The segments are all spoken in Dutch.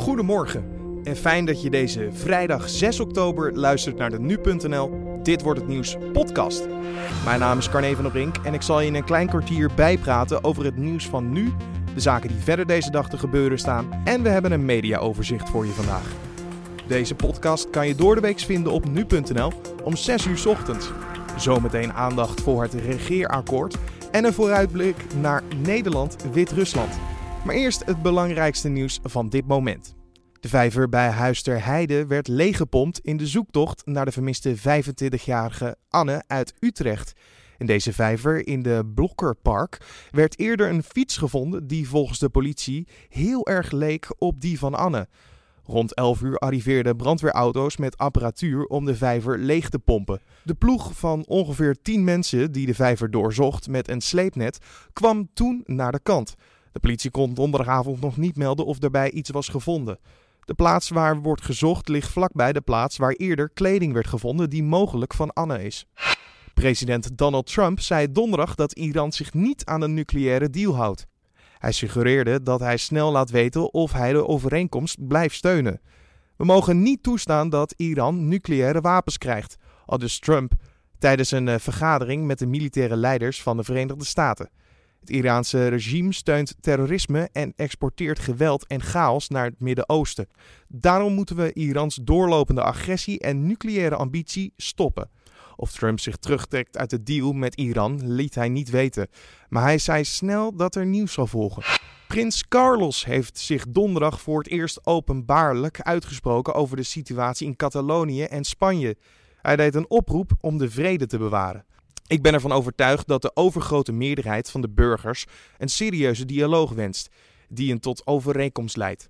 Goedemorgen en fijn dat je deze vrijdag 6 oktober luistert naar de Nu.nl Dit wordt het nieuws podcast. Mijn naam is Carne van der Brink en ik zal je in een klein kwartier bijpraten over het nieuws van nu, de zaken die verder deze dag te gebeuren staan en we hebben een mediaoverzicht voor je vandaag. Deze podcast kan je door de week vinden op nu.nl om 6 uur ochtends. Zometeen aandacht voor het regeerakkoord en een vooruitblik naar Nederland-Wit-Rusland. Maar eerst het belangrijkste nieuws van dit moment. De vijver bij Huister Heide werd leeggepompt in de zoektocht naar de vermiste 25-jarige Anne uit Utrecht. In deze vijver in de Blokkerpark werd eerder een fiets gevonden die volgens de politie heel erg leek op die van Anne. Rond 11 uur arriveerden brandweerauto's met apparatuur om de vijver leeg te pompen. De ploeg van ongeveer 10 mensen die de vijver doorzocht met een sleepnet kwam toen naar de kant. De politie kon donderdagavond nog niet melden of daarbij iets was gevonden. De plaats waar wordt gezocht ligt vlakbij de plaats waar eerder kleding werd gevonden die mogelijk van Anne is. President Donald Trump zei donderdag dat Iran zich niet aan een nucleaire deal houdt. Hij suggereerde dat hij snel laat weten of hij de overeenkomst blijft steunen. We mogen niet toestaan dat Iran nucleaire wapens krijgt, aldus Trump tijdens een eh, vergadering met de militaire leiders van de Verenigde Staten. Het Iraanse regime steunt terrorisme en exporteert geweld en chaos naar het Midden-Oosten. Daarom moeten we Irans doorlopende agressie en nucleaire ambitie stoppen. Of Trump zich terugtrekt uit de deal met Iran liet hij niet weten, maar hij zei snel dat er nieuws zal volgen. Prins Carlos heeft zich donderdag voor het eerst openbaarlijk uitgesproken over de situatie in Catalonië en Spanje. Hij deed een oproep om de vrede te bewaren. Ik ben ervan overtuigd dat de overgrote meerderheid van de burgers een serieuze dialoog wenst, die een tot overeenkomst leidt.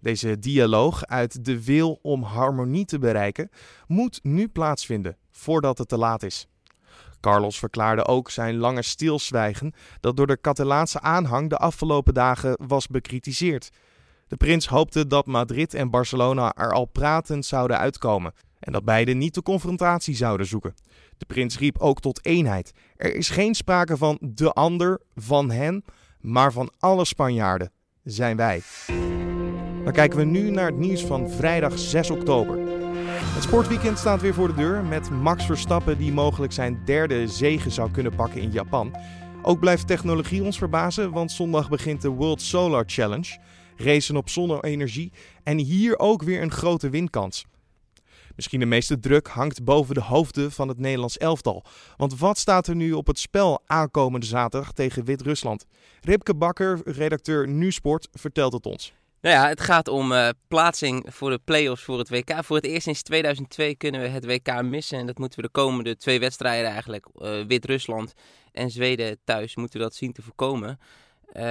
Deze dialoog uit de wil om harmonie te bereiken moet nu plaatsvinden, voordat het te laat is. Carlos verklaarde ook zijn lange stilzwijgen dat door de Catalaanse aanhang de afgelopen dagen was bekritiseerd. De prins hoopte dat Madrid en Barcelona er al pratend zouden uitkomen en dat beiden niet de confrontatie zouden zoeken. De prins riep ook tot eenheid. Er is geen sprake van de ander, van hen, maar van alle Spanjaarden zijn wij. Dan kijken we nu naar het nieuws van vrijdag 6 oktober. Het sportweekend staat weer voor de deur met Max Verstappen die mogelijk zijn derde zege zou kunnen pakken in Japan. Ook blijft technologie ons verbazen, want zondag begint de World Solar Challenge. Racen op zonne-energie en hier ook weer een grote winkans. Misschien de meeste druk hangt boven de hoofden van het Nederlands elftal. Want wat staat er nu op het spel aankomende zaterdag tegen Wit-Rusland? Ripke Bakker, redacteur Nusport, vertelt het ons. Nou ja, het gaat om uh, plaatsing voor de play-offs voor het WK. Voor het eerst sinds 2002 kunnen we het WK missen. En dat moeten we de komende twee wedstrijden eigenlijk, uh, Wit-Rusland en Zweden thuis, moeten we dat zien te voorkomen. Uh,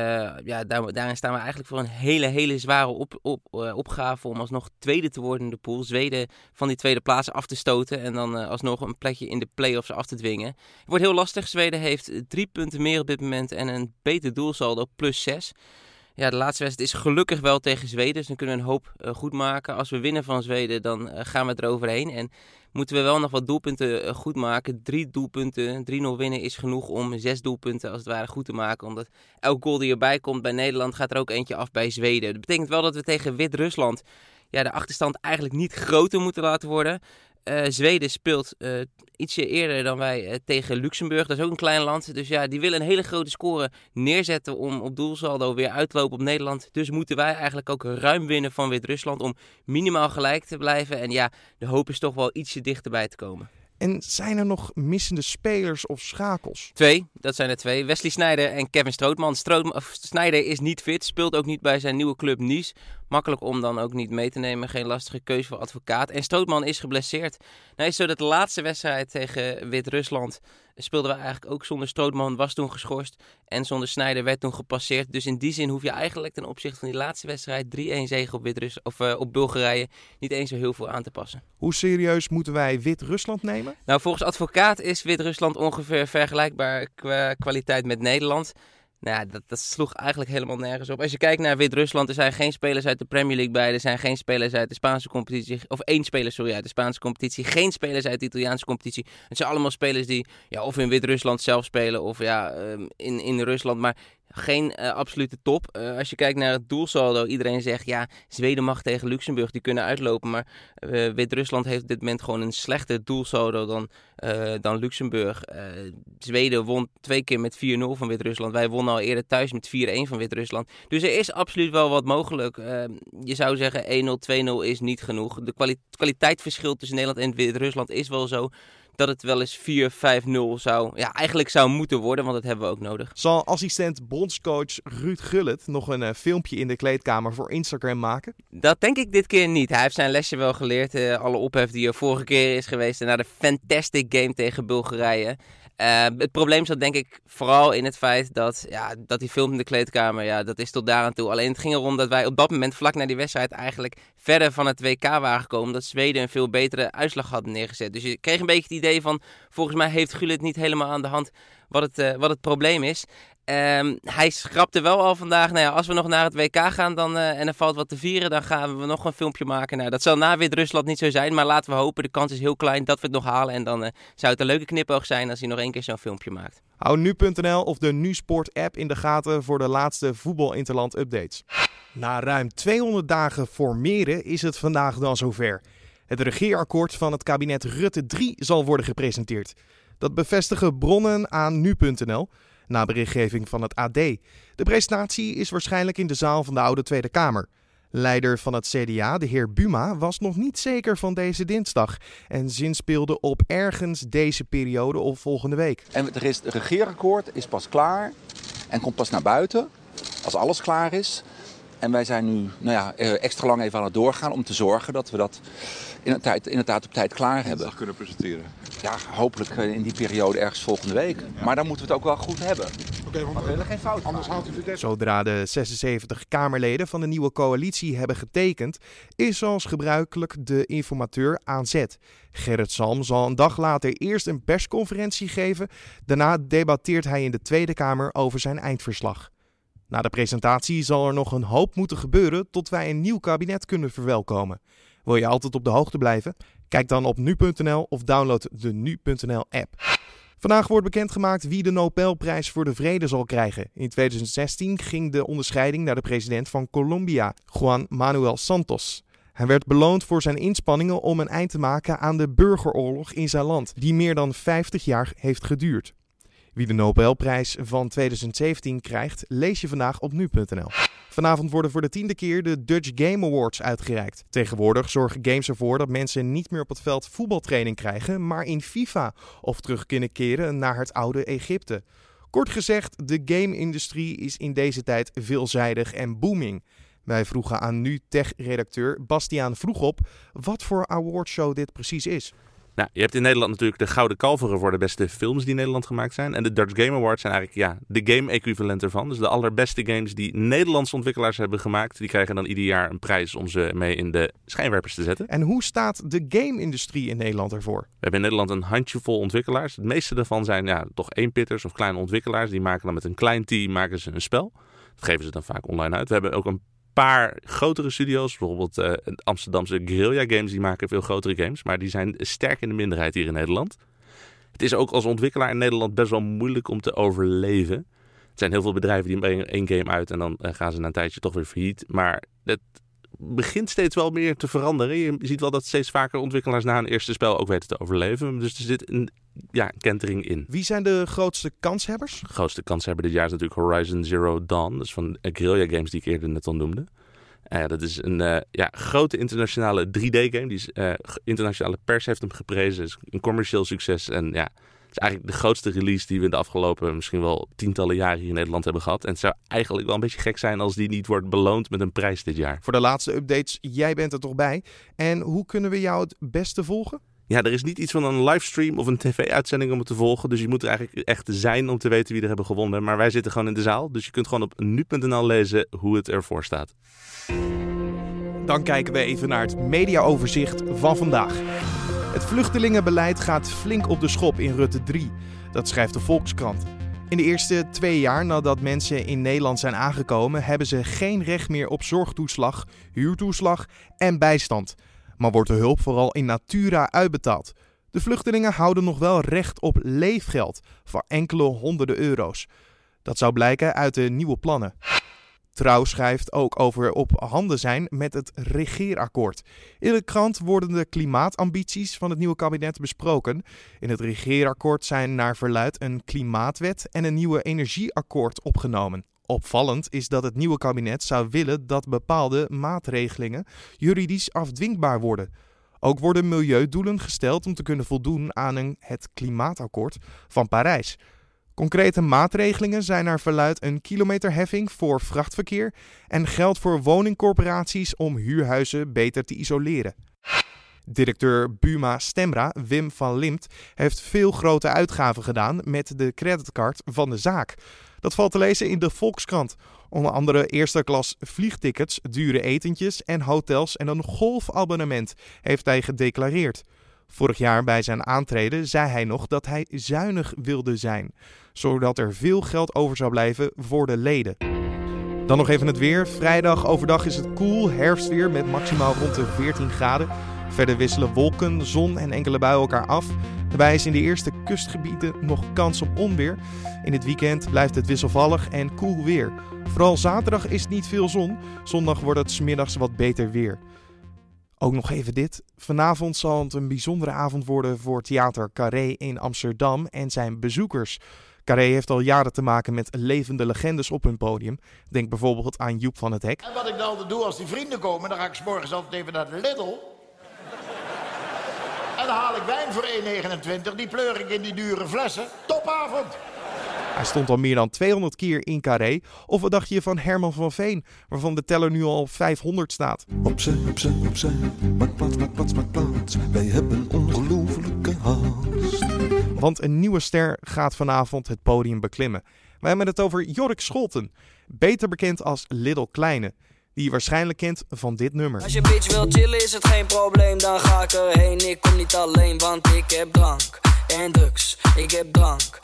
ja, daar, daarin staan we eigenlijk voor een hele, hele zware op, op, uh, opgave om alsnog tweede te worden in de pool. Zweden van die tweede plaats af te stoten en dan uh, alsnog een plekje in de play-offs af te dwingen. Het wordt heel lastig. Zweden heeft drie punten meer op dit moment en een beter doelsaldo, plus zes. Ja, de laatste wedstrijd is gelukkig wel tegen Zweden, dus dan kunnen we een hoop goed maken. Als we winnen van Zweden, dan gaan we eroverheen. En moeten we wel nog wat doelpunten goed maken. Drie doelpunten, 3-0 winnen is genoeg om zes doelpunten als het ware goed te maken. Omdat elk goal die erbij komt bij Nederland gaat er ook eentje af bij Zweden. Dat betekent wel dat we tegen Wit-Rusland ja, de achterstand eigenlijk niet groter moeten laten worden. Uh, Zweden speelt uh, ietsje eerder dan wij uh, tegen Luxemburg. Dat is ook een klein land. Dus ja, die willen een hele grote score neerzetten om op doelsaldo weer uit te lopen op Nederland. Dus moeten wij eigenlijk ook ruim winnen van Wit-Rusland om minimaal gelijk te blijven. En ja, de hoop is toch wel ietsje dichterbij te komen. En zijn er nog missende spelers of schakels? Twee, dat zijn er twee. Wesley Sneijder en Kevin Strootman. Strootman Sneijder is niet fit, speelt ook niet bij zijn nieuwe club Nice. Makkelijk om dan ook niet mee te nemen. Geen lastige keuze voor advocaat. En Strootman is geblesseerd. Nou is zo dat de laatste wedstrijd tegen Wit-Rusland speelden we eigenlijk ook zonder Strootman. Was toen geschorst. En zonder Snijder werd toen gepasseerd. Dus in die zin hoef je eigenlijk ten opzichte van die laatste wedstrijd 3-1 zege op, Wit of, uh, op Bulgarije niet eens zo heel veel aan te passen. Hoe serieus moeten wij Wit-Rusland nemen? Nou, volgens advocaat is Wit-Rusland ongeveer vergelijkbaar qua kwaliteit met Nederland. Nou ja, dat, dat, sloeg eigenlijk helemaal nergens op. Als je kijkt naar Wit-Rusland, er zijn geen spelers uit de Premier League bij. Er zijn geen spelers uit de Spaanse competitie. Of één speler, sorry, uit de Spaanse competitie. Geen spelers uit de Italiaanse competitie. Het zijn allemaal spelers die ja, of in Wit-Rusland zelf spelen of ja, um, in, in Rusland. Maar geen absolute top. als je kijkt naar het doelsaldo, iedereen zegt ja, Zweden mag tegen Luxemburg, die kunnen uitlopen. Maar Wit-Rusland heeft op dit moment gewoon een slechter doelsaldo dan, dan Luxemburg. Zweden won twee keer met 4-0 van Wit-Rusland. Wij wonnen al eerder thuis met 4-1 van Wit-Rusland. Dus er is absoluut wel wat mogelijk. je zou zeggen 1-0, 2-0 is niet genoeg. De kwali kwaliteitsverschil tussen Nederland en Wit-Rusland is wel zo dat het wel eens 4-5-0 zou, ja, eigenlijk zou moeten worden, want dat hebben we ook nodig. Zal assistent bondscoach Ruud Gullit nog een uh, filmpje in de kleedkamer voor Instagram maken? Dat denk ik dit keer niet. Hij heeft zijn lesje wel geleerd. Uh, alle ophef die er vorige keer is geweest na de fantastic game tegen Bulgarije. Uh, het probleem zat denk ik vooral in het feit dat, ja, dat die film in de kleedkamer, ja, dat is tot daar aan toe. Alleen het ging erom dat wij op dat moment, vlak na die wedstrijd, eigenlijk verder van het WK waren gekomen. Dat Zweden een veel betere uitslag hadden neergezet. Dus je kreeg een beetje het idee van, volgens mij heeft Gullit niet helemaal aan de hand wat het, uh, wat het probleem is. Um, hij schrapte wel al vandaag, nou ja, als we nog naar het WK gaan dan, uh, en er valt wat te vieren, dan gaan we nog een filmpje maken. Nou, dat zal na Wit-Rusland niet zo zijn, maar laten we hopen, de kans is heel klein dat we het nog halen. En dan uh, zou het een leuke knipoog zijn als hij nog één keer zo'n filmpje maakt. Hou nu.nl of de NuSport app in de gaten voor de laatste voetbalinterland updates. Na ruim 200 dagen formeren is het vandaag dan zover. Het regeerakkoord van het kabinet Rutte 3 zal worden gepresenteerd. Dat bevestigen bronnen aan nu.nl na berichtgeving van het AD. De presentatie is waarschijnlijk in de zaal van de Oude Tweede Kamer. Leider van het CDA, de heer Buma, was nog niet zeker van deze dinsdag en zinspeelde op ergens deze periode of volgende week. En het regeerakkoord is pas klaar en komt pas naar buiten als alles klaar is. En wij zijn nu nou ja, eh, extra lang even aan het doorgaan om te zorgen dat we dat inderdaad op tijd klaar hebben. Dat kunnen presenteren. Ja, hopelijk eh, in die periode ergens volgende week. Maar dan moeten we het ook wel goed hebben. Oké, want we willen geen fout Anders haalt u het Zodra de 76 Kamerleden van de nieuwe coalitie hebben getekend, is zoals gebruikelijk de informateur aan zet. Gerrit Salm zal een dag later eerst een persconferentie geven. Daarna debatteert hij in de Tweede Kamer over zijn eindverslag. Na de presentatie zal er nog een hoop moeten gebeuren tot wij een nieuw kabinet kunnen verwelkomen. Wil je altijd op de hoogte blijven? Kijk dan op nu.nl of download de nu.nl app. Vandaag wordt bekendgemaakt wie de Nobelprijs voor de Vrede zal krijgen. In 2016 ging de onderscheiding naar de president van Colombia, Juan Manuel Santos. Hij werd beloond voor zijn inspanningen om een eind te maken aan de burgeroorlog in zijn land, die meer dan 50 jaar heeft geduurd. Wie de Nobelprijs van 2017 krijgt, lees je vandaag op nu.nl. Vanavond worden voor de tiende keer de Dutch Game Awards uitgereikt. Tegenwoordig zorgen games ervoor dat mensen niet meer op het veld voetbaltraining krijgen, maar in FIFA of terug kunnen keren naar het oude Egypte. Kort gezegd, de game-industrie is in deze tijd veelzijdig en booming. Wij vroegen aan nu-tech-redacteur Bastiaan Vroegop wat voor awardshow dit precies is. Nou, je hebt in Nederland natuurlijk de Gouden Kalveren voor de beste films die in Nederland gemaakt zijn. En de Dutch Game Awards zijn eigenlijk ja, de game-equivalent ervan. Dus de allerbeste games die Nederlandse ontwikkelaars hebben gemaakt, die krijgen dan ieder jaar een prijs om ze mee in de schijnwerpers te zetten. En hoe staat de game-industrie in Nederland ervoor? We hebben in Nederland een handjevol ontwikkelaars. Het meeste daarvan zijn ja, toch eenpitters of kleine ontwikkelaars. Die maken dan met een klein team maken ze een spel. Dat geven ze dan vaak online uit. We hebben ook een paar grotere studio's, bijvoorbeeld uh, Amsterdamse Guerrilla Games, die maken veel grotere games, maar die zijn sterk in de minderheid hier in Nederland. Het is ook als ontwikkelaar in Nederland best wel moeilijk om te overleven. Het zijn heel veel bedrijven die één game uit en dan uh, gaan ze na een tijdje toch weer failliet. Maar het begint steeds wel meer te veranderen. Je ziet wel dat steeds vaker ontwikkelaars na een eerste spel ook weten te overleven. Dus er zit een ja, kentering in. Wie zijn de grootste kanshebbers? De grootste kanshebber dit jaar is natuurlijk Horizon Zero Dawn. Dat is van Guerrilla Games die ik eerder net al noemde. Uh, dat is een uh, ja, grote internationale 3D-game. Die is, uh, internationale pers heeft hem geprezen. is een commercieel succes. En ja, is eigenlijk de grootste release die we in de afgelopen misschien wel tientallen jaren hier in Nederland hebben gehad. En het zou eigenlijk wel een beetje gek zijn als die niet wordt beloond met een prijs dit jaar. Voor de laatste updates, jij bent er toch bij. En hoe kunnen we jou het beste volgen? Ja, er is niet iets van een livestream of een tv-uitzending om het te volgen. Dus je moet er eigenlijk echt zijn om te weten wie er hebben gewonnen. Maar wij zitten gewoon in de zaal. Dus je kunt gewoon op nu.nl lezen hoe het ervoor staat. Dan kijken we even naar het mediaoverzicht van vandaag. Het vluchtelingenbeleid gaat flink op de schop in Rutte 3. Dat schrijft de Volkskrant. In de eerste twee jaar nadat mensen in Nederland zijn aangekomen, hebben ze geen recht meer op zorgtoeslag, huurtoeslag en bijstand. Maar wordt de hulp vooral in natura uitbetaald. De vluchtelingen houden nog wel recht op leefgeld voor enkele honderden euro's. Dat zou blijken uit de nieuwe plannen. Trouw schrijft ook over op handen zijn met het regeerakkoord. In de krant worden de klimaatambities van het nieuwe kabinet besproken. In het regeerakkoord zijn naar verluid een klimaatwet en een nieuwe energieakkoord opgenomen. Opvallend is dat het nieuwe kabinet zou willen dat bepaalde maatregelingen juridisch afdwingbaar worden. Ook worden milieudoelen gesteld om te kunnen voldoen aan een, het klimaatakkoord van Parijs. Concrete maatregelingen zijn naar verluid een kilometerheffing voor vrachtverkeer en geld voor woningcorporaties om huurhuizen beter te isoleren. Directeur Buma Stemra, Wim van Limt, heeft veel grote uitgaven gedaan met de creditcard van de zaak. Dat valt te lezen in de Volkskrant. Onder andere eerste klas vliegtickets, dure etentjes en hotels en een golfabonnement heeft hij gedeclareerd. Vorig jaar bij zijn aantreden zei hij nog dat hij zuinig wilde zijn, zodat er veel geld over zou blijven voor de leden. Dan nog even het weer. Vrijdag overdag is het koel, herfstweer met maximaal rond de 14 graden. Verder wisselen wolken, zon en enkele buien elkaar af. Daarbij is in de eerste kustgebieden nog kans op onweer. In het weekend blijft het wisselvallig en koel weer. Vooral zaterdag is niet veel zon. Zondag wordt het smiddags wat beter weer. Ook nog even dit. Vanavond zal het een bijzondere avond worden voor Theater Carré in Amsterdam en zijn bezoekers. Carré heeft al jaren te maken met levende legendes op hun podium. Denk bijvoorbeeld aan Joep van het Hek. En wat ik dan altijd doe als die vrienden komen, dan ga ik s morgens altijd even naar de Lidl. En dan haal ik wijn voor 1,29. Die pleur ik in die dure flessen. Topavond! Hij stond al meer dan 200 keer in Carré. Of wat dacht je van Herman van Veen, waarvan de teller nu al 500 staat? Opzij, opzij, opzij, maak plaats, maak plaats, maak plaats. Wij hebben ongelofelijke haast. Want een nieuwe ster gaat vanavond het podium beklimmen. We hebben het over Jorik Scholten, beter bekend als Little Kleine. Die je waarschijnlijk kent van dit nummer. Als je bitch wil chillen is het geen probleem, dan ga ik erheen. Ik kom niet alleen, want ik heb drank en drugs. Ik heb drank.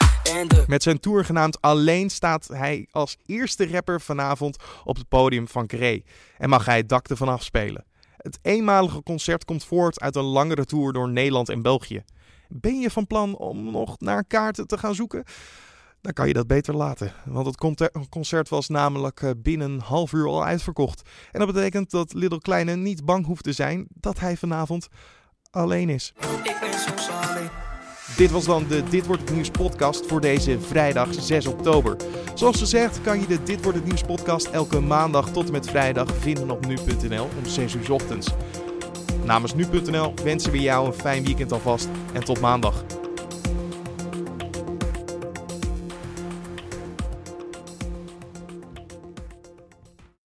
Met zijn tour genaamd Alleen staat hij als eerste rapper vanavond op het podium van Carré. En mag hij het dak ervan afspelen. Het eenmalige concert komt voort uit een langere tour door Nederland en België. Ben je van plan om nog naar kaarten te gaan zoeken? Dan kan je dat beter laten. Want het concert was namelijk eh, binnen een half uur al uitverkocht. En dat betekent dat Little Kleine niet bang hoeft te zijn dat hij vanavond alleen is. Ik ben soms alleen. Dit was dan de Dit Wordt Het Nieuws podcast voor deze vrijdag 6 oktober. Zoals gezegd kan je de Dit Wordt Het Nieuws podcast elke maandag tot en met vrijdag vinden op nu.nl om 6 uur 's ochtends. Namens nu.nl wensen we jou een fijn weekend alvast en tot maandag.